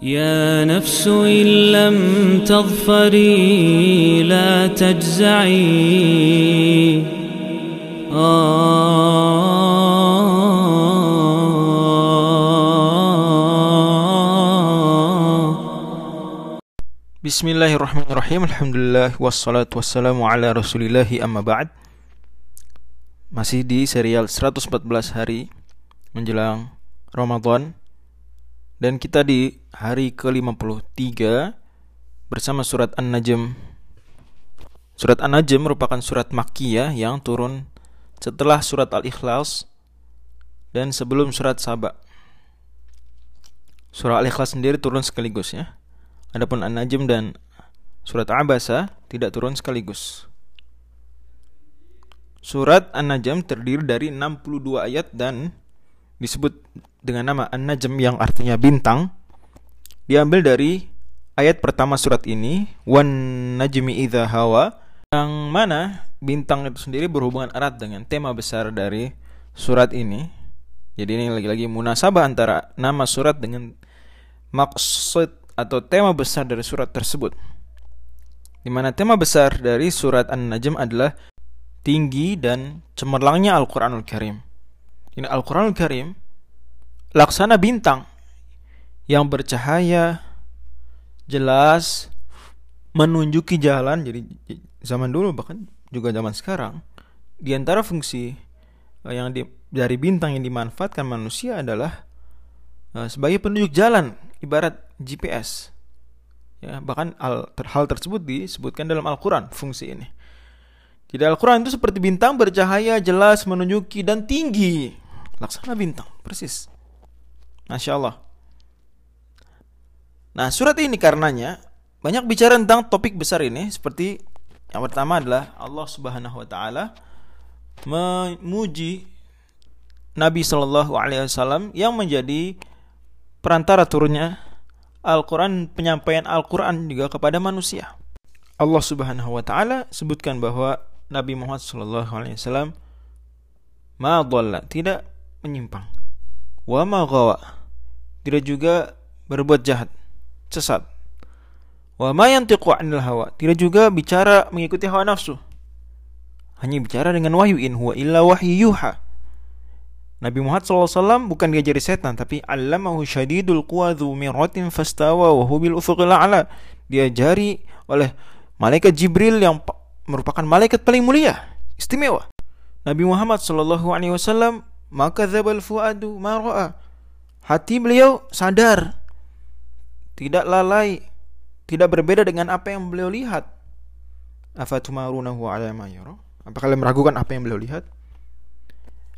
يا نفس إن لم تظفري لا تجزعي. بسم الله الرحمن الرحيم الحمد لله والصلاة والسلام على رسول الله أما بعد masih di serial 114 hari menjelang Ramadan. Dan kita di hari ke-53 Bersama surat An-Najm. Surat An-Najm merupakan surat Makkiyah Yang turun setelah surat Al-Ikhlas Dan sebelum surat Sabah Surah Al-Ikhlas sendiri turun sekaligus ya. Adapun An-Najm dan surat Abasa tidak turun sekaligus. Surat An-Najm terdiri dari 62 ayat dan disebut dengan nama An-Najm yang artinya bintang. Diambil dari ayat pertama surat ini, "Wan najmi idza hawa", yang mana bintang itu sendiri berhubungan erat dengan tema besar dari surat ini. Jadi ini lagi-lagi munasabah antara nama surat dengan maksud atau tema besar dari surat tersebut. Di mana tema besar dari surat An-Najm adalah tinggi dan cemerlangnya Al-Qur'anul Karim. Ini Al-Qur'anul Karim laksana bintang yang bercahaya jelas menunjuki jalan jadi zaman dulu bahkan juga zaman sekarang di antara fungsi eh, yang di, dari bintang yang dimanfaatkan manusia adalah uh, sebagai penunjuk jalan ibarat GPS. Ya, bahkan hal, hal tersebut disebutkan dalam Al-Quran fungsi ini. Di Al-Quran itu seperti bintang bercahaya jelas menunjuki dan tinggi. Laksana bintang, persis. Masya Allah. Nah surat ini karenanya banyak bicara tentang topik besar ini seperti yang pertama adalah Allah Subhanahu Wa Taala memuji Nabi Shallallahu Alaihi Wasallam yang menjadi perantara turunnya Al-Quran, penyampaian Al-Quran juga kepada manusia. Allah Subhanahu wa taala sebutkan bahwa Nabi Muhammad sallallahu alaihi wasallam ma tidak menyimpang. Wa ma tidak juga berbuat jahat, sesat. Wa ma yantiqu 'anil hawa, tidak juga bicara mengikuti hawa nafsu. Hanya bicara dengan wahyu in huwa illa wahyu yuha Nabi Muhammad SAW bukan diajari setan tapi allamahu syadidul quwa dhu miratin fastawa wa hubil ufuqil a'la diajari oleh malaikat Jibril yang merupakan malaikat paling mulia istimewa. Nabi Muhammad SAW maka dzabal fuadu ma ra'a. Hati beliau sadar tidak lalai tidak berbeda dengan apa yang beliau lihat. Afatumarunahu ala apakah kalian meragukan apa yang beliau lihat?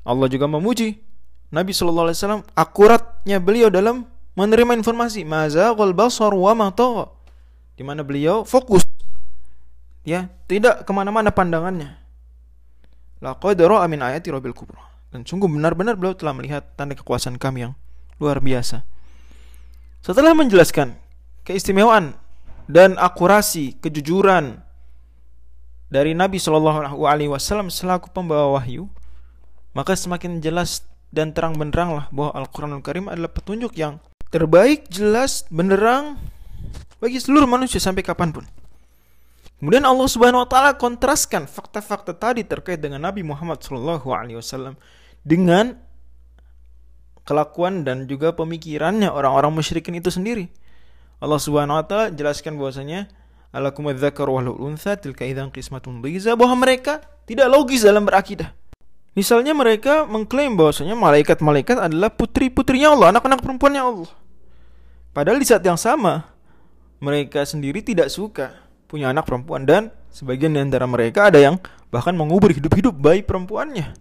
Allah juga memuji Nabi Shallallahu Alaihi Wasallam akuratnya beliau dalam menerima informasi mazaqal basar wa di mana beliau fokus ya tidak ke mana-mana pandangannya. Laqad ra'a min ayati rabbil kubra. Dan sungguh benar-benar beliau telah melihat tanda kekuasaan kami yang luar biasa. Setelah menjelaskan keistimewaan dan akurasi kejujuran dari Nabi Shallallahu Alaihi Wasallam selaku pembawa wahyu maka semakin jelas dan terang benderang lah bahwa Al-Quranul Karim adalah petunjuk yang terbaik, jelas, benderang bagi seluruh manusia sampai kapan pun. Kemudian Allah Subhanahu wa taala kontraskan fakta-fakta tadi terkait dengan Nabi Muhammad SAW dengan kelakuan dan juga pemikirannya orang-orang musyrikin itu sendiri. Allah Subhanahu wa taala jelaskan bahwasanya alakum dzakar wal tilka idzan qismatun dhiza bahwa mereka tidak logis dalam berakidah. Misalnya mereka mengklaim bahwasanya malaikat-malaikat adalah putri-putrinya Allah, anak-anak perempuannya Allah. Padahal di saat yang sama, mereka sendiri tidak suka punya anak perempuan dan sebagian di antara mereka ada yang bahkan mengubur hidup-hidup bayi perempuannya.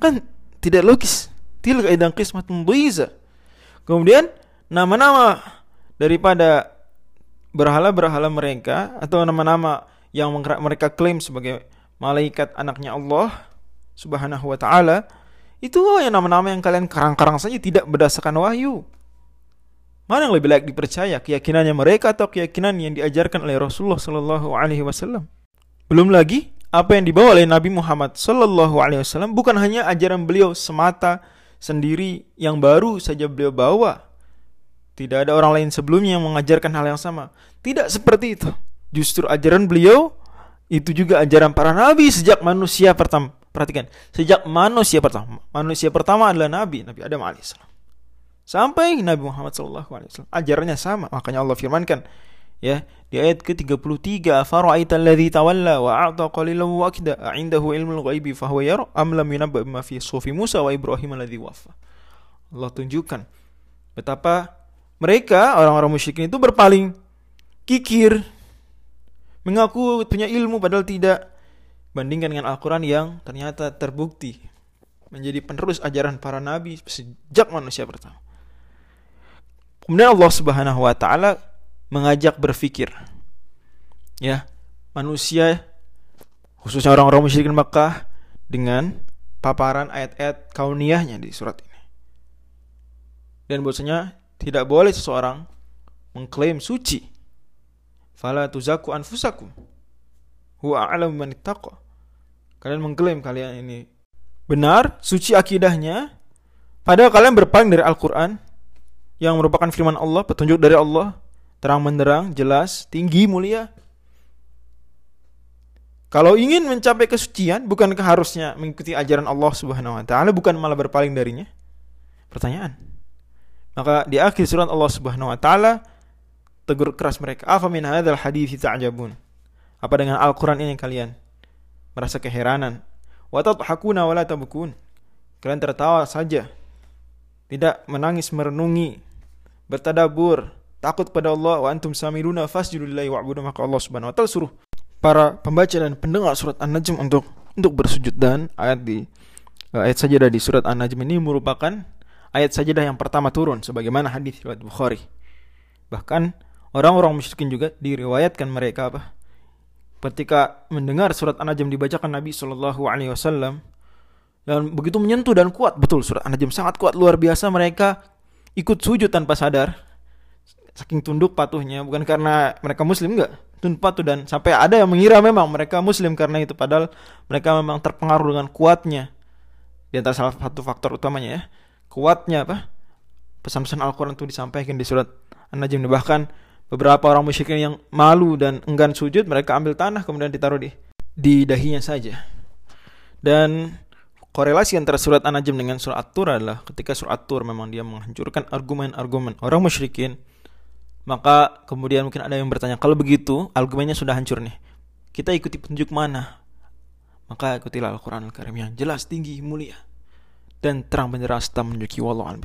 Kan tidak logis. Tilka idang qismatun dhiza. Kemudian nama-nama daripada berhala-berhala mereka atau nama-nama yang mereka klaim sebagai malaikat anaknya Allah Subhanahu wa taala, itu yang nama-nama yang kalian karang-karang saja tidak berdasarkan wahyu. Mana yang lebih layak dipercaya, keyakinannya mereka atau keyakinan yang diajarkan oleh Rasulullah Sallallahu Alaihi Wasallam? Belum lagi apa yang dibawa oleh Nabi Muhammad Sallallahu Alaihi Wasallam bukan hanya ajaran beliau semata sendiri yang baru saja beliau bawa, Tidak ada orang lain sebelumnya yang mengajarkan hal yang sama. Tidak seperti itu. Justru ajaran beliau itu juga ajaran para nabi sejak manusia pertama. Perhatikan, sejak manusia pertama. Manusia pertama adalah nabi, Nabi Adam alaihissalam. Sampai Nabi Muhammad wasallam. Ajarannya sama. Makanya Allah firmankan ya di ayat ke-33 fara'aita alladhi tawalla wa a'ta qalilan wa akda a'indahu ilmul ghaibi fa huwa yara am lam yunabba bima fi sufi Musa wa Ibrahim alladhi waffa Allah tunjukkan betapa mereka orang-orang musyrikin itu berpaling kikir mengaku punya ilmu padahal tidak bandingkan dengan Al-Quran yang ternyata terbukti menjadi penerus ajaran para nabi sejak manusia pertama. Kemudian Allah Subhanahu wa taala mengajak berfikir. Ya, manusia khususnya orang-orang musyrikin Makkah dengan paparan ayat-ayat kauniyahnya di surat ini. Dan bahwasanya tidak boleh seseorang mengklaim suci. Fala tuzaku anfusakum. Huwa a'lamu man ittaqa. Kalian mengklaim kalian ini benar, suci akidahnya, padahal kalian berpaling dari Al-Qur'an yang merupakan firman Allah, petunjuk dari Allah, terang benderang, jelas, tinggi, mulia. Kalau ingin mencapai kesucian, bukankah harusnya mengikuti ajaran Allah Subhanahu wa taala bukan malah berpaling darinya? Pertanyaan. Maka di akhir surat Allah Subhanahu wa taala tegur keras mereka, "Afa min hadzal hadits ta'jabun?" Apa dengan Al-Qur'an ini kalian merasa keheranan? Wa tadhakuna wa la tabkun. Kalian tertawa saja. Tidak menangis merenungi, bertadabur, takut pada Allah wa antum samiluna fasjudu lillahi wa'budu maka Allah Subhanahu wa taala suruh para pembaca dan pendengar surat An-Najm untuk untuk bersujud dan ayat di ayat sajadah di surat An-Najm ini merupakan ayat sajadah yang pertama turun sebagaimana hadis riwayat Bukhari. Bahkan orang-orang musyrikin juga diriwayatkan mereka apa? Ketika mendengar surat An-Najm dibacakan Nabi Shallallahu alaihi wasallam dan begitu menyentuh dan kuat betul surat An-Najm sangat kuat luar biasa mereka ikut sujud tanpa sadar. Saking tunduk patuhnya bukan karena mereka muslim enggak tunduk patuh dan sampai ada yang mengira memang mereka muslim karena itu padahal mereka memang terpengaruh dengan kuatnya. Di antara salah satu faktor utamanya ya kuatnya apa? Pesan-pesan Al-Quran itu disampaikan di surat An-Najm. Bahkan beberapa orang musyrikin yang malu dan enggan sujud mereka ambil tanah kemudian ditaruh di di dahinya saja. Dan korelasi antara surat An-Najm dengan surat At-Tur adalah ketika surat At-Tur memang dia menghancurkan argumen-argumen orang musyrikin maka kemudian mungkin ada yang bertanya kalau begitu argumennya sudah hancur nih kita ikuti petunjuk mana? Maka ikutilah Al-Quran Al-Karim yang jelas tinggi mulia dan terang benderang serta menunjuki wallahu al